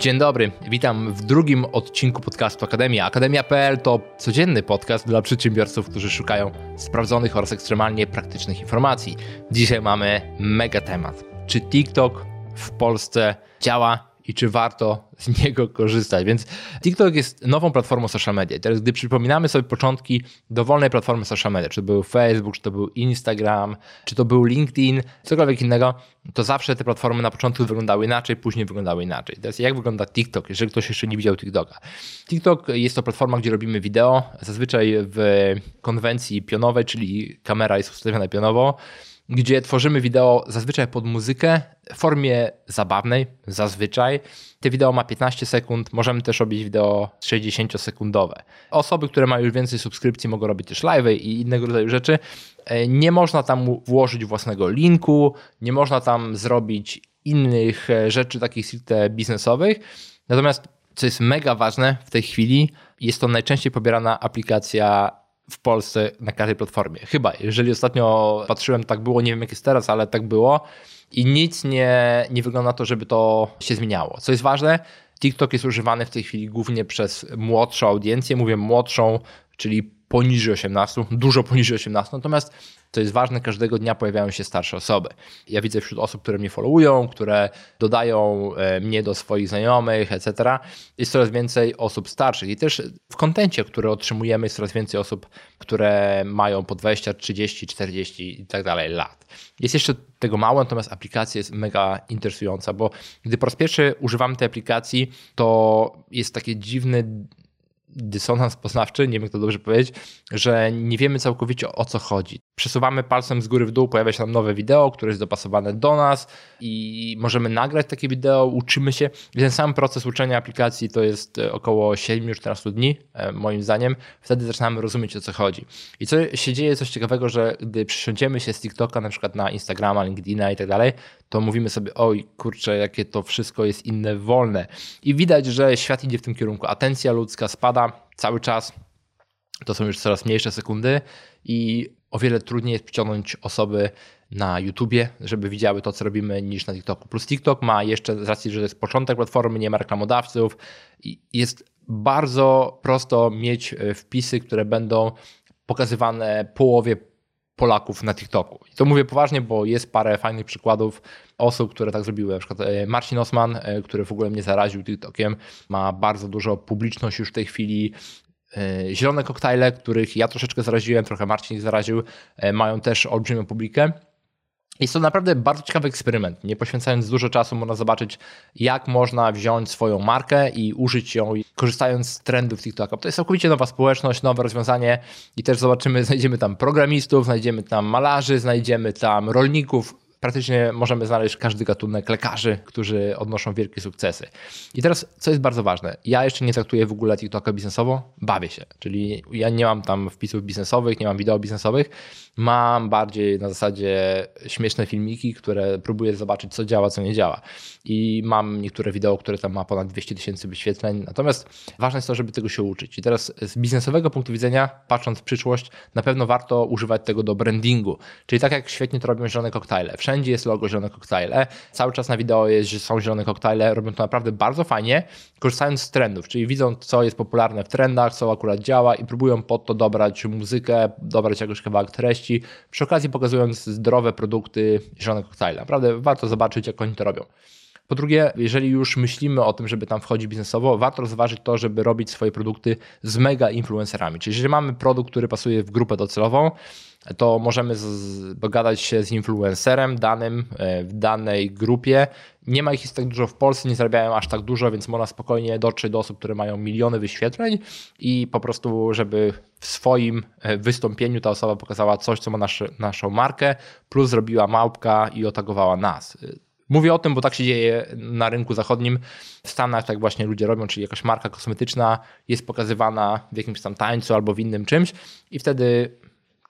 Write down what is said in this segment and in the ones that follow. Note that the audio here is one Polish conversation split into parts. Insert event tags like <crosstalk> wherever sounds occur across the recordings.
Dzień dobry, witam w drugim odcinku podcastu Akademia. Akademia.pl to codzienny podcast dla przedsiębiorców, którzy szukają sprawdzonych oraz ekstremalnie praktycznych informacji. Dzisiaj mamy mega temat. Czy TikTok w Polsce działa i czy warto z <laughs> niego korzystać. Więc TikTok jest nową platformą social media. Teraz, gdy przypominamy sobie początki dowolnej platformy social media, czy to był Facebook, czy to był Instagram, czy to był LinkedIn, cokolwiek innego, to zawsze te platformy na początku wyglądały inaczej, później wyglądały inaczej. Teraz jak wygląda TikTok, jeżeli ktoś jeszcze nie widział TikToka? TikTok jest to platforma, gdzie robimy wideo, zazwyczaj w konwencji pionowej, czyli kamera jest ustawiona pionowo, gdzie tworzymy wideo zazwyczaj pod muzykę w formie zabawnej, zazwyczaj. Te wideo ma 15 sekund, możemy też robić wideo 60-sekundowe. Osoby, które mają już więcej subskrypcji mogą robić też live i innego rodzaju rzeczy. E, nie można tam włożyć własnego linku, nie można tam zrobić innych e, rzeczy takich stricte biznesowych. Natomiast co jest mega ważne w tej chwili, jest to najczęściej pobierana aplikacja w Polsce na każdej platformie. Chyba, jeżeli ostatnio patrzyłem, tak było, nie wiem jak jest teraz, ale tak było i nic nie, nie wygląda na to, żeby to się zmieniało. Co jest ważne, TikTok jest używany w tej chwili głównie przez młodszą audiencję, mówię młodszą, czyli poniżej 18, dużo poniżej 18, natomiast co jest ważne, każdego dnia pojawiają się starsze osoby. Ja widzę wśród osób, które mnie followują, które dodają e, mnie do swoich znajomych, etc. Jest coraz więcej osób starszych i też w kontencie, który otrzymujemy, jest coraz więcej osób, które mają po 20, 30, 40 i tak dalej lat. Jest jeszcze tego mało, natomiast aplikacja jest mega interesująca, bo gdy po raz pierwszy używamy tej aplikacji, to jest takie dziwne dysonans poznawczy, nie wiem jak to dobrze powiedzieć, że nie wiemy całkowicie o co chodzi. Przesuwamy palcem z góry w dół, pojawia się nam nowe wideo, które jest dopasowane do nas i możemy nagrać takie wideo, uczymy się. Ten sam proces uczenia aplikacji to jest e, około 7-14 dni, e, moim zdaniem. Wtedy zaczynamy rozumieć o co chodzi. I co się dzieje, coś ciekawego, że gdy przysiądziemy się z TikToka, na przykład na Instagrama, LinkedIna i tak dalej, to mówimy sobie, oj kurczę, jakie to wszystko jest inne, wolne. I widać, że świat idzie w tym kierunku. Atencja ludzka spada cały czas. To są już coraz mniejsze sekundy i o wiele trudniej jest przyciągnąć osoby na YouTubie, żeby widziały to, co robimy, niż na TikToku. Plus TikTok ma jeszcze, z racji, że to jest początek platformy, nie ma reklamodawców jest bardzo prosto mieć e, wpisy, które będą pokazywane połowie Polaków na TikToku. I to mówię poważnie, bo jest parę fajnych przykładów osób, które tak zrobiły. Na przykład e, Marcin Osman, e, który w ogóle mnie zaraził TikTokiem, ma bardzo dużo publiczność już w tej chwili. E, zielone koktajle, których ja troszeczkę zaraziłem, trochę Marcin zaraził, mają też olbrzymią publikę. Jest to naprawdę bardzo ciekawy eksperyment. Nie poświęcając dużo czasu, można zobaczyć, jak można wziąć swoją markę i użyć ją, korzystając z trendów TikToka. To jest całkowicie nowa społeczność, nowe rozwiązanie i też zobaczymy, znajdziemy tam programistów, znajdziemy tam malarzy, znajdziemy tam rolników, praktycznie możemy znaleźć każdy gatunek lekarzy, którzy odnoszą wielkie sukcesy. I teraz, co jest bardzo ważne, ja jeszcze nie traktuję w ogóle TikToka biznesowo, bawię się, czyli ja nie mam tam wpisów biznesowych, nie mam wideo biznesowych, mam bardziej na zasadzie śmieszne filmiki, które próbuję zobaczyć, co działa, co nie działa. I mam niektóre wideo, które tam ma ponad 200 tysięcy wyświetleń, natomiast ważne jest to, żeby tego się uczyć. I teraz z biznesowego punktu widzenia, patrząc w przyszłość, na pewno warto używać tego do brandingu, czyli tak jak świetnie to robią zielone koktajle wszędzie jest logo zielone koktajle. Cały czas na wideo jest, że są zielone koktajle, robią to naprawdę bardzo fajnie, korzystając z trendów, czyli widzą, co jest popularne w trendach, co akurat działa i próbują pod to dobrać muzykę, dobrać jakiś kawałek treści, przy okazji pokazując zdrowe produkty zielone koktajle. Naprawdę warto zobaczyć, jak oni to robią. Po drugie, jeżeli już myślimy o tym, żeby tam wchodzić biznesowo, warto rozważyć to, żeby robić swoje produkty z mega influencerami. Czyli jeżeli mamy produkt, który pasuje w grupę docelową, to możemy dogadać się z influencerem danym e, w danej grupie. Nie ma ich jest tak dużo w Polsce, nie zarabiają aż tak dużo, więc można spokojnie dotrzeć do osób, które mają miliony wyświetleń i po prostu, żeby w swoim e, wystąpieniu ta osoba pokazała coś, co ma nasz, naszą markę, plus zrobiła małpka i otagowała nas. Mówię o tym, bo tak się dzieje na rynku zachodnim. W Stanach tak właśnie ludzie robią, czyli jakaś marka kosmetyczna jest pokazywana w jakimś tam tańcu albo w innym czymś i wtedy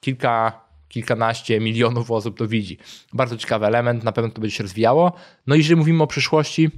kilka, kilkanaście milionów osób to widzi. Bardzo ciekawy element, na pewno to będzie się rozwijało. No i jeżeli mówimy o przyszłości,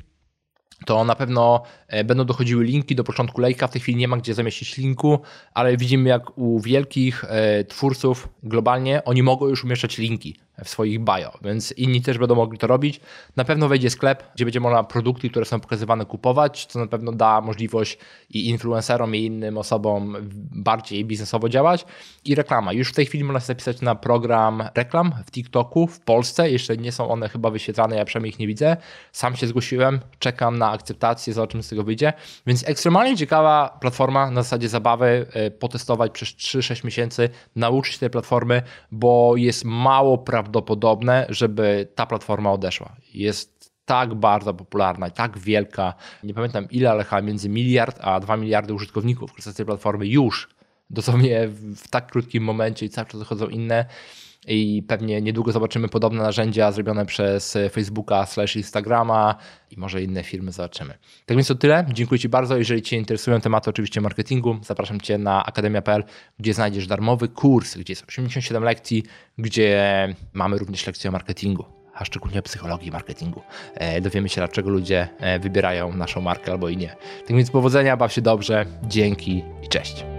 to na pewno e, będą dochodziły linki do początku lejka. W tej chwili nie ma gdzie zamieścić linku, ale widzimy jak u wielkich e, twórców globalnie oni mogą już umieszczać linki w swoich bio, więc inni też będą mogli to robić. Na pewno wejdzie sklep, gdzie będzie można produkty, które są pokazywane kupować, co na pewno da możliwość i influencerom i innym osobom bardziej biznesowo działać i reklama. Już w tej chwili można się zapisać na program reklam w TikToku w Polsce, jeszcze nie są one chyba wyświetlane, ja przynajmniej ich nie widzę. Sam się zgłosiłem, czekam na akceptację, zobaczymy z tego wyjdzie, więc ekstremalnie ciekawa platforma na zasadzie zabawy, e, potestować przez 3-6 miesięcy, nauczyć tej platformy, bo jest mało prawdopodobne, żeby ta platforma odeszła. Jest tak bardzo popularna tak wielka, nie pamiętam ile, ale chyba między miliard a 2 miliardy użytkowników korzysta z tej platformy już, dosłownie w tak krótkim momencie i cały czas dochodzą inne i pewnie niedługo zobaczymy podobne narzędzia zrobione przez Facebooka slash Instagrama i może inne firmy zobaczymy. Tak więc to tyle. Dziękuję Ci bardzo. Jeżeli Cię interesują tematy oczywiście marketingu, zapraszam Cię na akademia.pl, gdzie znajdziesz darmowy kurs, gdzie jest 87 lekcji, gdzie mamy również lekcje o marketingu a szczególnie psychologii marketingu. E, dowiemy się, dlaczego ludzie e, wybierają naszą markę albo i nie. Tak więc powodzenia, baw się dobrze, dzięki i cześć.